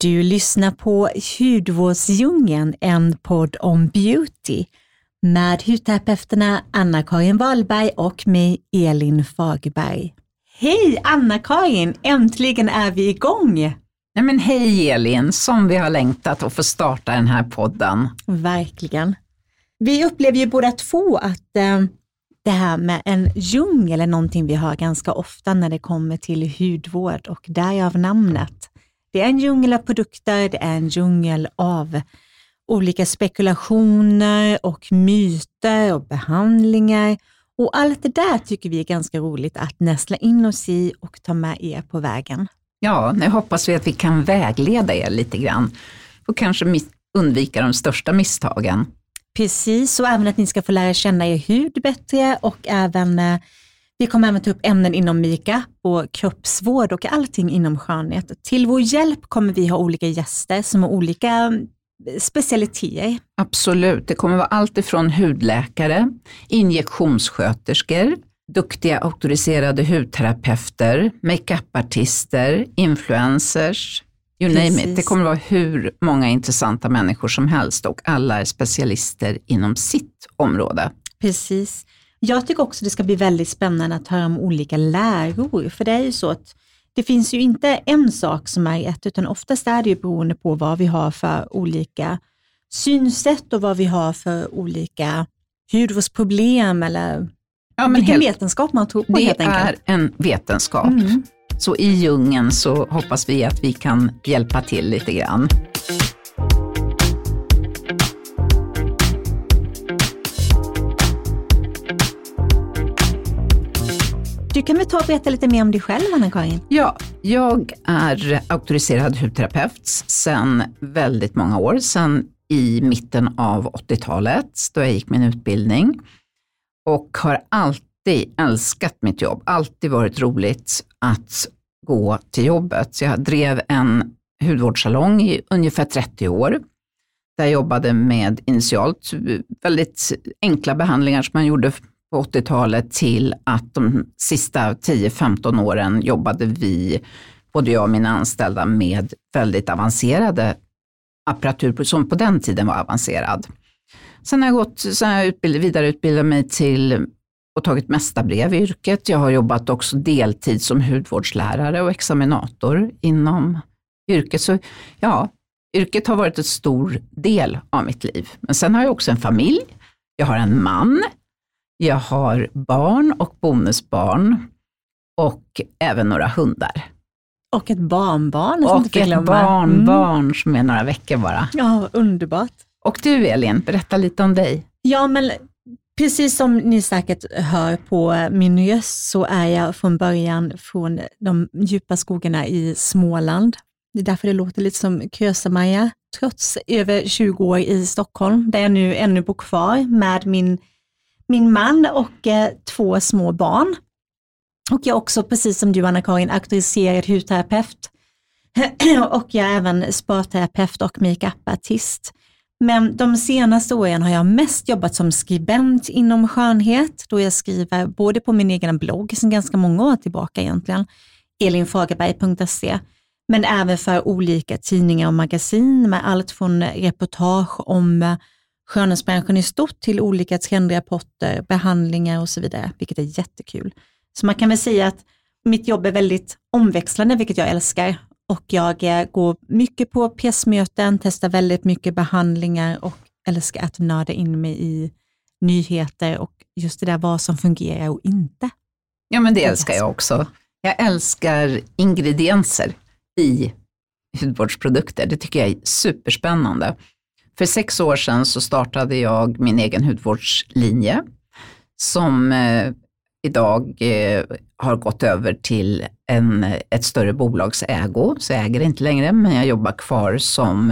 Du lyssnar på Hudvårdsdjungeln, en podd om beauty med hudterapeuterna Anna-Karin Wahlberg och mig, Elin Fagerberg. Hej Anna-Karin! Äntligen är vi igång! Nej men hej Elin, som vi har längtat att få starta den här podden. Verkligen. Vi upplever ju båda två att eh, det här med en djungel är någonting vi har ganska ofta när det kommer till hudvård och därav namnet. Det är en djungel av produkter, det är en djungel av olika spekulationer och myter och behandlingar. Och allt det där tycker vi är ganska roligt att nästla in oss i och ta med er på vägen. Ja, nu hoppas vi att vi kan vägleda er lite grann och kanske undvika de största misstagen. Precis, och även att ni ska få lära känna er hud bättre och även eh, vi kommer även ta upp ämnen inom makeup och kroppsvård och allting inom skönhet. Till vår hjälp kommer vi ha olika gäster som har olika eh, specialiteter. Absolut, det kommer vara allt ifrån hudläkare, injektionssköterskor, duktiga auktoriserade hudterapeuter, makeupartister, influencers, you Precis. name it. Det kommer vara hur många intressanta människor som helst och alla är specialister inom sitt område. Precis. Jag tycker också det ska bli väldigt spännande att höra om olika läror, för det är ju så att det finns ju inte en sak som är rätt, utan oftast är det ju beroende på vad vi har för olika synsätt och vad vi har för olika hudvårdsproblem eller ja, vilken helt, vetenskap man tror på det helt enkelt. Det är en vetenskap. Mm. Så i djungeln så hoppas vi att vi kan hjälpa till lite grann. Kan väl ta och berätta lite mer om dig själv, Anna-Karin? Ja, jag är auktoriserad hudterapeut sedan väldigt många år, sedan i mitten av 80-talet, då jag gick min utbildning. Och har alltid älskat mitt jobb, alltid varit roligt att gå till jobbet. Så jag drev en hudvårdssalong i ungefär 30 år. Där jag jobbade med initialt väldigt enkla behandlingar som man gjorde på 80-talet till att de sista 10-15 åren jobbade vi, både jag och mina anställda, med väldigt avancerade apparatur som på den tiden var avancerad. Sen har jag gått, sen har jag utbild, vidareutbildat mig till och tagit mästarbrev i yrket. Jag har jobbat också deltid som hudvårdslärare och examinator inom yrket. Så ja, yrket har varit en stor del av mitt liv. Men sen har jag också en familj. Jag har en man. Jag har barn och bonusbarn och även några hundar. Och ett barnbarn. Och ett barnbarn mm. som är några veckor bara. Ja, underbart. Och du Elin, berätta lite om dig. Ja, men precis som ni säkert hör på min röst så är jag från början från de djupa skogarna i Småland. Det är därför det låter lite som Kösa-Maja, trots över 20 år i Stockholm, där jag nu ännu bor kvar med min min man och eh, två små barn. Och jag är också, precis som du Anna-Karin, auktoriserad hudterapeut. och jag är även sparterapeut och makeupartist. Men de senaste åren har jag mest jobbat som skribent inom skönhet, då jag skriver både på min egen blogg, sedan ganska många år tillbaka egentligen, elinfagerberg.se, men även för olika tidningar och magasin med allt från reportage om eh, skönhetsbranschen i stort till olika trendrapporter, behandlingar och så vidare, vilket är jättekul. Så man kan väl säga att mitt jobb är väldigt omväxlande, vilket jag älskar. Och jag eh, går mycket på PS-möten, testar väldigt mycket behandlingar och älskar att nörda in mig i nyheter och just det där vad som fungerar och inte. Ja, men det älskar jag också. Jag älskar ingredienser i hudvårdsprodukter. Det tycker jag är superspännande. För sex år sedan så startade jag min egen hudvårdslinje som eh, idag eh, har gått över till en, ett större bolags ägo, så jag äger inte längre, men jag jobbar kvar som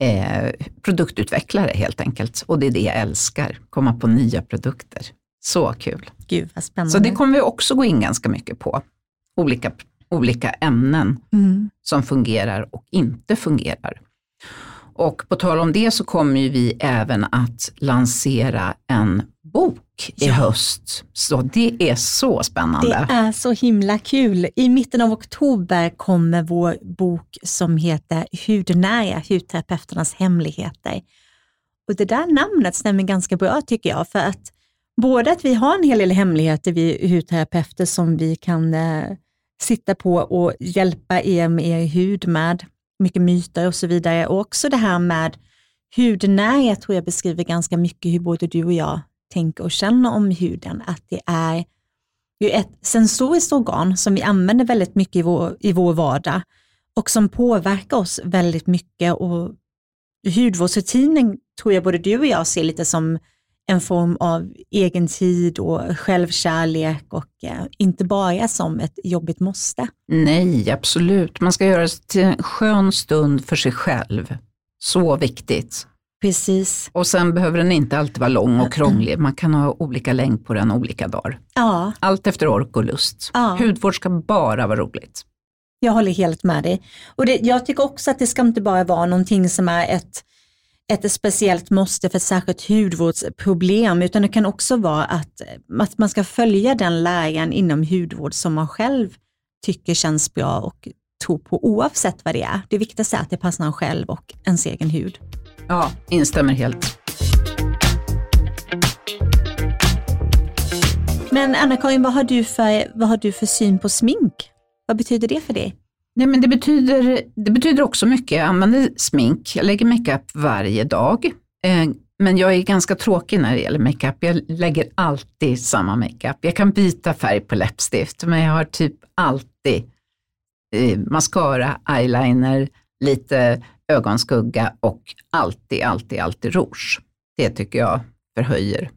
eh, produktutvecklare helt enkelt. Och det är det jag älskar, komma på nya produkter. Så kul. Gud vad spännande. Så det kommer vi också gå in ganska mycket på. Olika, olika ämnen mm. som fungerar och inte fungerar. Och på tal om det så kommer ju vi även att lansera en bok i Ja. höst. Så det är så spännande. Det är så himla kul. I mitten av oktober kommer vår bok som heter Hudnära, hudterapeuternas hemligheter. Och det där namnet stämmer ganska bra tycker jag, för att både att vi har en hel del hemligheter, vi hudterapeuter, som vi kan eh, sitta på och hjälpa er med er hud med, mycket myter och så vidare. Och också det här med hudnärhet tror jag beskriver ganska mycket hur både du och jag tänker och känner om huden. Att det är ju ett sensoriskt organ som vi använder väldigt mycket i vår, i vår vardag och som påverkar oss väldigt mycket. Och hudvårdsrutinen tror jag både du och jag ser lite som en form av egen tid och självkärlek och eh, inte bara som ett jobbigt måste. Nej, absolut. Man ska göra det till en skön stund för sig själv. Så viktigt. Precis. Och sen behöver den inte alltid vara lång och krånglig. Man kan ha olika längd på den olika dagar. Ja, Allt efter ork och lust. Ja. Hudvård ska bara vara roligt. jag håller helt med dig. Och det, jag tycker också att det ska inte bara vara någonting som är ett, ett speciellt måste för ett särskilt hudvårdsproblem, utan det kan också vara att, att man ska följa den läran inom hudvård som man själv tycker känns bra och tror på oavsett vad det är. Det viktigaste är att det passar en själv och ens egen hud. Ja, instämmer helt. Men Anna-Karin, vad, har du för- vad har du för syn på smink? Vad betyder det för dig? Nej, men det, betyder, det betyder också mycket. Jag använder smink, jag lägger makeup varje dag. Eh, men jag är ganska tråkig när det gäller makeup. Jag lägger alltid samma makeup. Jag kan byta färg på läppstift, men jag har typ alltid eh, mascara, eyeliner, lite ögonskugga och alltid, alltid, alltid rouge. Det tycker jag förhöjer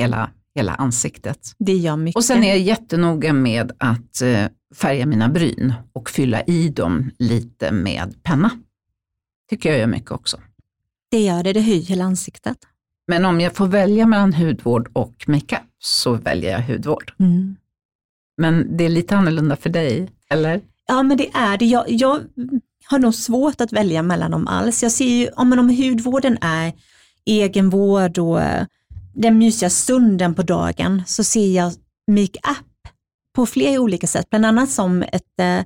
hela, hela ansiktet. Det gör mycket. Och sen är jag jättenoga med att eh, färga mina bryn och fylla i dem lite med penna. Tycker jag gör mycket också. Det gör det, det höjer hela ansiktet. Men om jag får välja mellan hudvård och makeup så väljer jag hudvård. Mm. Men det är lite annorlunda för dig, eller? Ja, men det är det. Jag, jag har nog svårt att välja mellan dem alls. Jag ser ju, om, men om hudvården är egenvård och eh, den mysiga stunden på dagen så ser jag makeup på flera olika sätt, bland annat som ett, eh,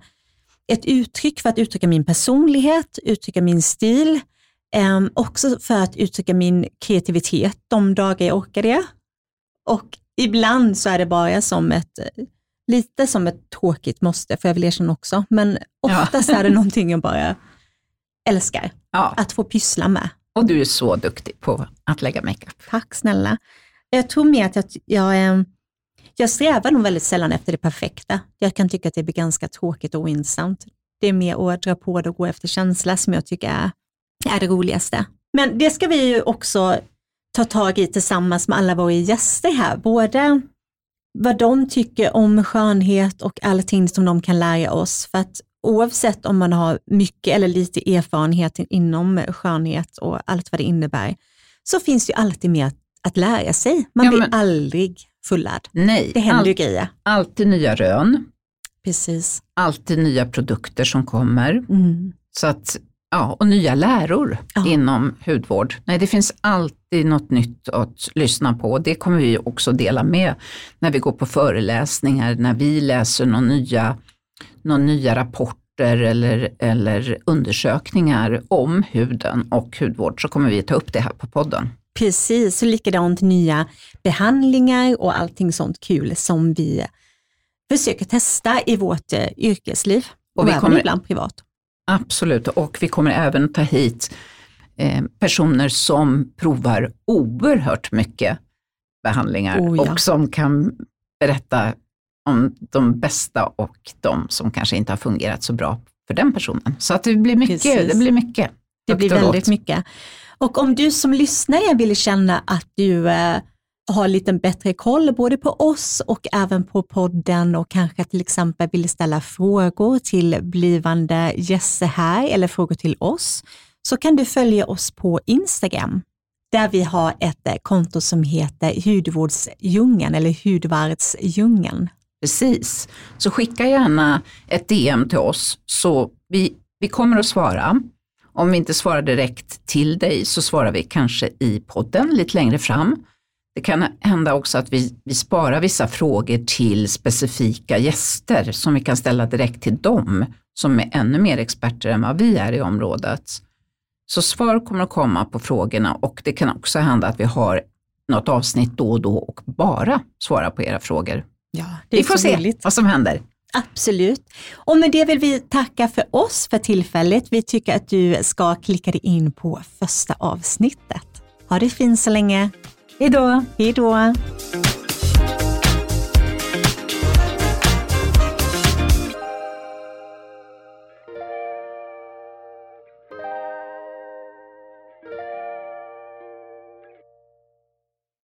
ett uttryck för att uttrycka min personlighet, uttrycka min stil, eh, också för att uttrycka min kreativitet de dagar jag orkar det. Och ibland så är det bara som ett lite som ett tråkigt måste, för jag vill erkänna också, men Ja. oftast är det någonting jag bara älskar Ja, att få pyssla med och du är så duktig på att lägga makeup. Tack snälla. Jag tror mer att jag, jag, ehm, jag strävar nog väldigt sällan efter det perfekta. Jag kan tycka att det blir ganska tråkigt och ointressant. Det är mer att dra på det och gå efter känsla som jag tycker är, är det roligaste. Men det ska vi ju också ta tag i tillsammans med alla våra gäster här. Både vad de tycker om skönhet och allting som de kan lära oss. För att oavsett om man har mycket eller lite erfarenhet inom skönhet och allt vad det innebär, så finns det ju alltid mer att, lära sig. Man Ja, blir men- aldrig fullärd. Nej, Det händer ju all, grejer. alltid nya rön, Precis. alltid nya produkter som kommer. Mm. Så att, ja, och nya läror Ja. inom hudvård. Nej, det finns alltid något nytt att lyssna på. Det kommer vi också dela med när vi går på föreläsningar, när vi läser några nya, några nya rapporter eller, eller undersökningar om huden och hudvård så kommer vi ta upp det här på podden. Precis, och likadant nya behandlingar och allting sånt kul som vi försöker testa i vårt eh, yrkesliv och, Och vi även kommer- ibland privat. Absolut, och vi kommer även ta hit eh, personer som provar oerhört mycket behandlingar Oh ja. och som kan berätta om de bästa och de som kanske inte har fungerat så bra för den personen. Så att det blir mycket. Precis. Det blir mycket. Det blir väldigt mycket. Och om du som lyssnare vill känna att du eh, har lite bättre koll både på oss och även på podden och kanske till exempel vill ställa frågor till blivande gäster här eller frågor till oss, så kan du följa oss på Instagram där vi har ett eh, konto som heter Hudvårdsdjungeln eller Hudvardsdjungeln. Precis. Så skicka gärna ett DM till oss så vi, vi kommer att svara Om vi inte svarar direkt till dig så svarar vi kanske i podden lite längre fram. Det kan hända också att vi, vi sparar vissa frågor till specifika gäster som vi kan ställa direkt till dem som är ännu mer experter än vad vi är i området. Så svar kommer att komma på frågorna och det kan också hända att vi har något avsnitt då och då och bara svara på era frågor. Ja, vi får se roligt. vad som händer. Absolut. Och med det vill vi tacka för oss för tillfället. Vi tycker att du ska klicka dig in på första avsnittet. Ha det fint så länge. Hej då! Hej då!